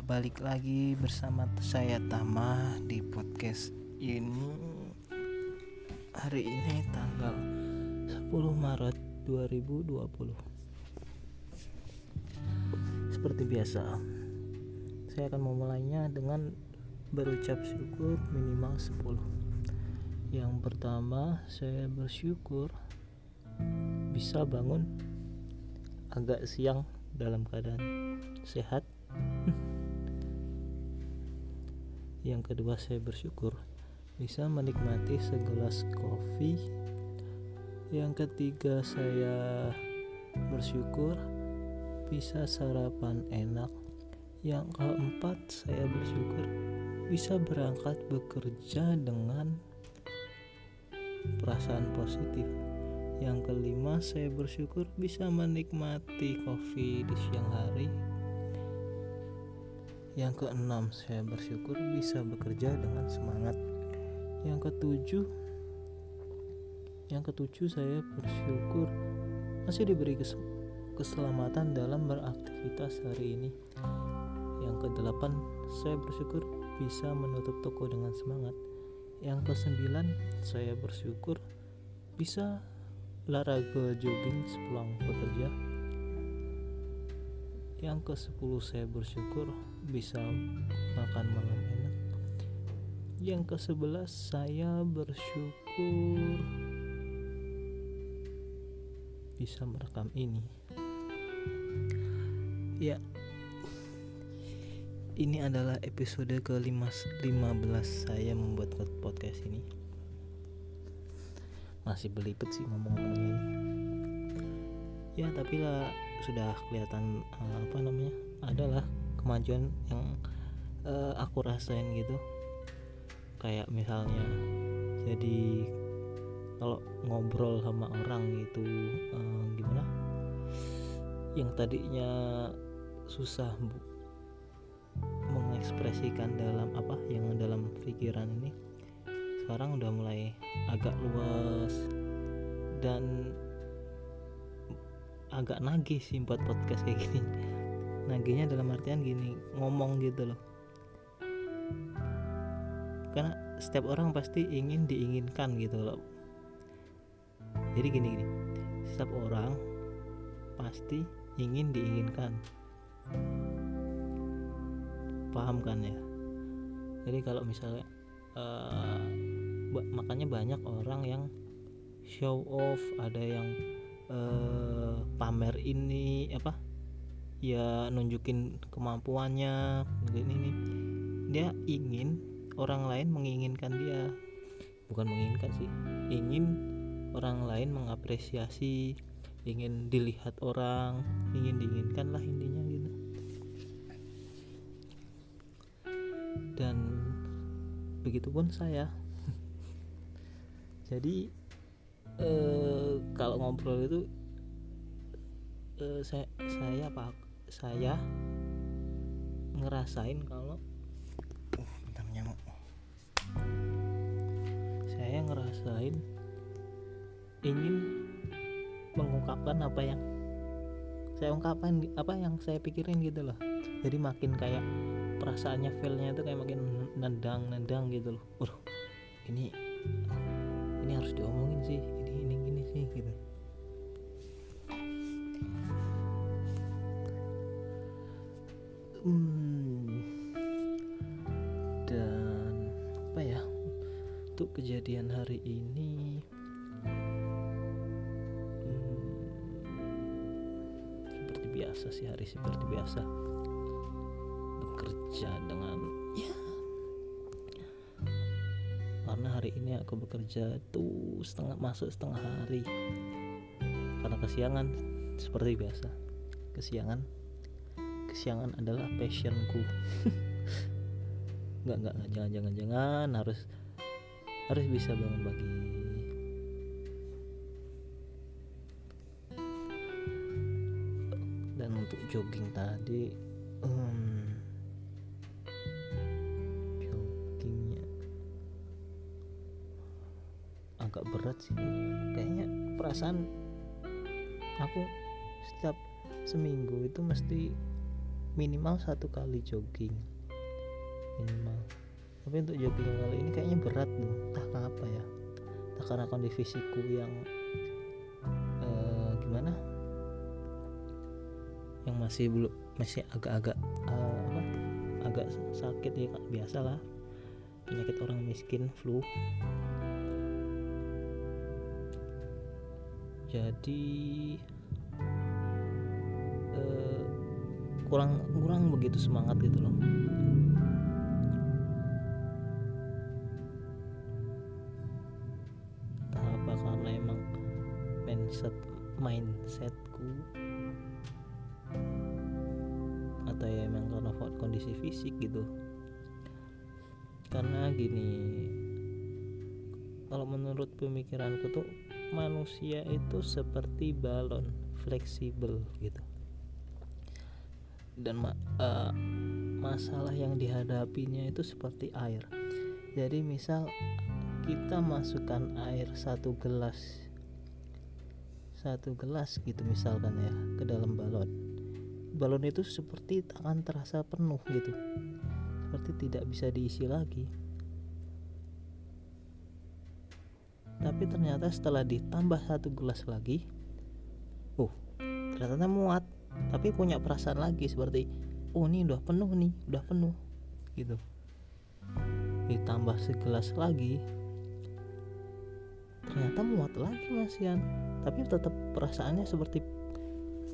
Balik lagi bersama saya Tama di podcast ini. Hari ini tanggal 10 Maret 2020 Seperti biasa Saya akan memulainya dengan berucap syukur minimal 10 Yang pertama saya bersyukur bisa bangun agak siang dalam keadaan sehat yang kedua saya bersyukur bisa menikmati segelas kopi. Yang ketiga saya bersyukur bisa sarapan enak. Yang keempat saya bersyukur bisa berangkat bekerja dengan perasaan positif. Yang kelima, saya bersyukur bisa menikmati kopi di siang hari. Yang keenam, saya bersyukur bisa bekerja dengan semangat. Yang ketujuh, yang ketujuh saya bersyukur masih diberi keselamatan dalam beraktivitas hari ini. Yang kedelapan, saya bersyukur bisa menutup toko dengan semangat. Yang kesembilan, saya bersyukur bisa olahraga jogging sepulang bekerja yang ke 10 saya bersyukur bisa makan malam enak. Yang ke 11 saya bersyukur bisa merekam ini. Ya ini adalah episode ke-15 saya membuat podcast ini. Masih belibet sih ngomong-ngomongnya ini. Ya tapi lah sudah kelihatan uh, apa namanya adalah kemajuan yang uh, aku rasain gitu. Kayak misalnya jadi kalau ngobrol sama orang gitu uh, gimana? Yang tadinya susah mengekspresikan dalam apa yang dalam pikiran ini sekarang udah mulai agak luas dan agak nagih sih buat podcast kayak gini nagihnya dalam artian gini ngomong gitu loh. Karena setiap orang pasti ingin diinginkan gitu loh. Jadi gini gini. Setiap orang pasti ingin diinginkan. Paham kan ya? Jadi kalau misalnya uh, makanya banyak orang yang show off ada yang uh, pamer ini apa ya nunjukin kemampuannya ini. Nih dia ingin orang lain menginginkan dia. Bukan menginginkan sih ingin orang lain mengapresiasi ingin dilihat orang ingin diinginkan lah intinya gitu. Dan begitupun saya. Jadi eh, kalau ngobrol itu eh, saya saya apa saya ngerasain kalau uh bentar nyamuk. Saya ngerasain ingin mengungkapkan apa yang saya ungkapkan apa yang saya pikirin gitu loh. Jadi makin kayak perasaannya feelnya itu kayak makin nendang nendang gitu loh. Uh ini ini harus diomongin sih. Ini ini gini sih gitu hmm. dan apa ya? Untuk kejadian hari ini hmm, seperti biasa sih hari seperti biasa. Bekerja dengan ya karena hari ini aku bekerja tuh setengah masuk setengah hari. Karena kesiangan seperti biasa. Kesiangan kesiangan adalah passionku. Nggak nggak jangan jangan jangan. Harus harus bisa bangun pagi. Dan untuk jogging tadi um, agak berat sih. Kayaknya perasaan aku setiap seminggu itu mesti minimal satu kali jogging. Minimal. Tapi untuk jogging kali ini kayaknya berat tuh. Entah kenapa ya. Entah karena kondisi fisikku yang uh, gimana? Yang masih belum masih agak-agak uh, apa? Agak sakit ya biasa lah. Penyakit orang miskin flu. Jadi uh, kurang kurang begitu semangat gitu loh. Entah apa karena emang mindset mindsetku. Atau ya emang karena kondisi fisik gitu. Karena gini kalau menurut pemikiranku tuh manusia itu seperti balon fleksibel gitu dan ma uh, masalah yang dihadapinya itu seperti air. Jadi misal kita masukkan air satu gelas satu gelas gitu misalkan ya ke dalam balon. Balon itu seperti akan terasa penuh gitu. Seperti tidak bisa diisi lagi. Tapi ternyata setelah ditambah satu gelas lagi oh ternyata muat tapi punya perasaan lagi seperti oh ini udah penuh nih udah penuh gitu. Ditambah segelas lagi ternyata muat lagi masian tapi tetap perasaannya seperti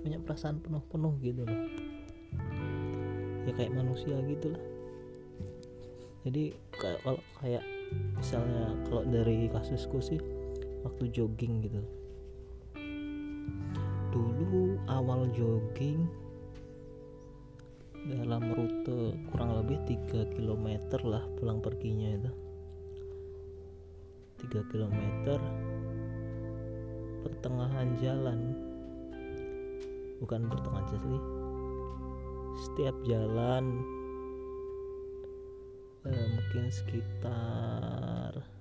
punya perasaan penuh-penuh gitu loh. Ya kayak manusia gitu lah jadi kalau kayak misalnya kalau dari kasusku sih waktu jogging gitu dulu awal jogging dalam rute kurang lebih 3 km lah pulang perginya itu. 3 km pertengahan jalan. Bukan pertengahan jalan sih. Setiap jalan eh, mungkin sekitar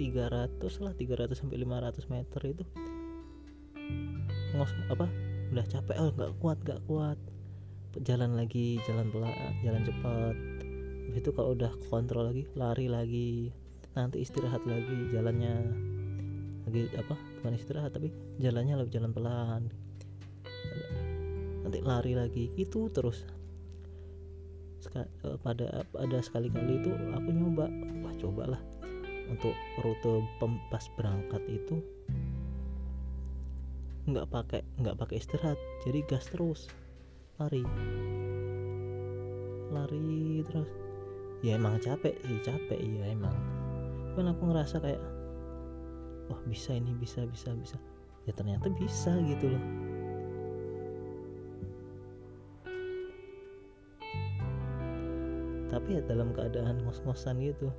300 lah 300 sampai 500 meter itu. Ngos apa? Udah capek oh nggak kuat nggak kuat. Jalan lagi jalan pelan jalan cepat. Itu kalau udah kontrol lagi lari lagi. Nanti istirahat lagi jalannya. Lagi apa? Bukan istirahat tapi jalannya lebih jalan pelan. Nanti lari lagi itu terus. Eh, pada pada sekali-kali itu aku nyoba. Wah cobalah untuk rute pas berangkat itu nggak pakai nggak pakai istirahat jadi gas terus lari. Lari terus. Ya emang capek sih capek iya emang. Kan aku ngerasa kayak wah bisa ini bisa bisa bisa. Ya ternyata bisa gitu loh. Tapi ya dalam keadaan ngos-ngosan gitu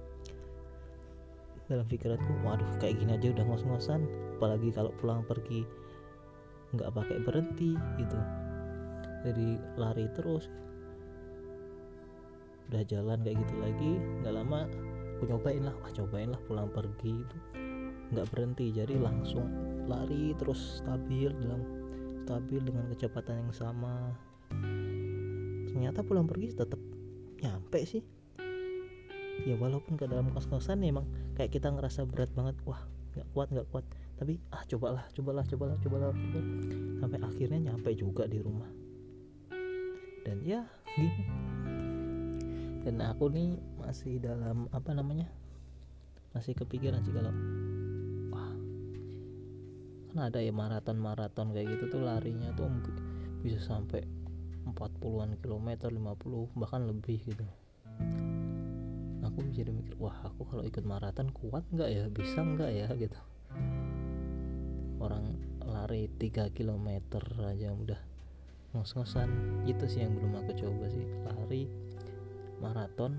dalam pikiranku waduh kayak gini aja udah ngos-ngosan. Apalagi kalau pulang pergi nggak pakai berhenti gitu. Jadi lari terus. Udah jalan kayak gitu lagi nggak lama aku nyobain lah. Wah cobain lah pulang pergi itu. Nggak berhenti jadi langsung lari terus stabil dalam stabil dengan kecepatan yang sama. Ternyata pulang pergi tetap nyampe sih. Ya walaupun ke dalam kos-kosan emang kayak kita ngerasa berat banget wah nggak kuat nggak kuat. Tapi ah cobalah cobalah cobalah cobalah, cobalah. sampai akhirnya nyampe juga di rumah. Dan ya gini. Dan aku nih masih dalam apa namanya masih kepikiran sih kalau wah kan ada ya maraton maraton kayak gitu tuh larinya tuh bisa sampai 40-an kilometer 50 bahkan lebih gitu aku jadi mikir wah aku kalau ikut maraton kuat nggak ya? Bisa nggak ya? Gitu. Orang lari 3 km aja udah ngos-ngosan. Itu sih yang belum aku coba sih lari maraton.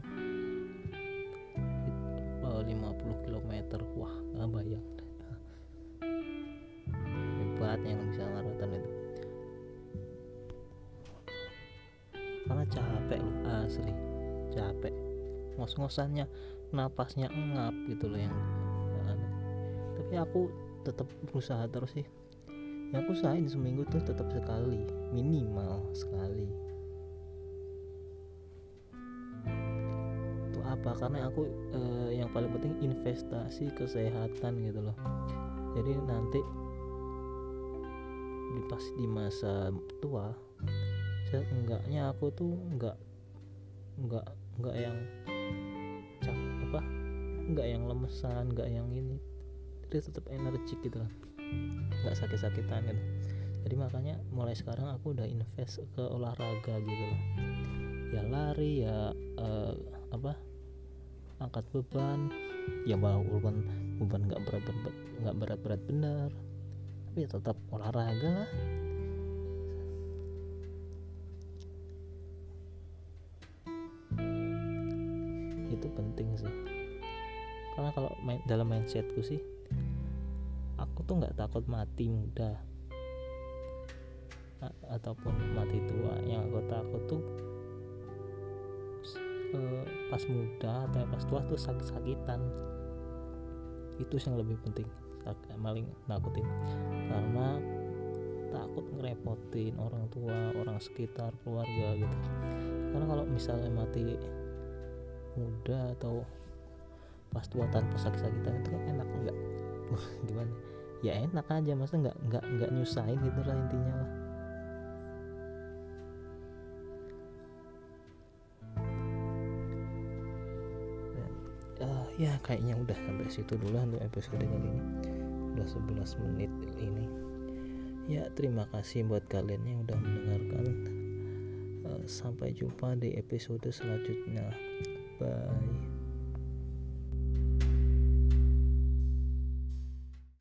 50 km wah nggak bayang hebat yang bisa maraton itu. Karena capek loh asli. Capek ngos-ngosannya napasnya engap gitu loh yang tapi aku tetap berusaha terus sih. Ya aku usahain seminggu tuh tetap sekali minimal sekali. Itu apa? Karena aku eh, yang paling penting investasi kesehatan gitu loh. Jadi nanti di pas di masa tua seenggaknya aku tuh enggak enggak enggak yang enggak yang lemesan enggak yang ini. Jadi tetap energik gitu lah. Nggak sakit-sakitan gitu. Jadi makanya mulai sekarang aku udah invest ke olahraga gitu loh ya lari ya uh, apa angkat beban. Ya walaupun beban nggak berat berat nggak berat berat bener. Tapi ya tetap olahraga lah. Itu penting sih karena kalau main, dalam mindsetku sih aku tuh nggak takut mati muda. A ataupun mati tua. Yang aku takut tuh uh, pas muda atau pas tua tuh sakit-sakitan. Itu yang lebih penting maling nakutin. Karena takut ngerepotin orang tua orang sekitar keluarga gitu. Karena kalau misalnya mati muda atau pas tua tanpa sakit-sakitan itu kan enak enggak? Gimana? Ya enak aja masa nggak nggak nggak nyusahin gitu lah intinya lah. Uh, ya kayaknya udah sampai situ dulu untuk episode kali ini. Udah 11 menit ini. Ya terima kasih buat kalian yang udah mendengarkan. Uh, sampai jumpa di episode selanjutnya. Bye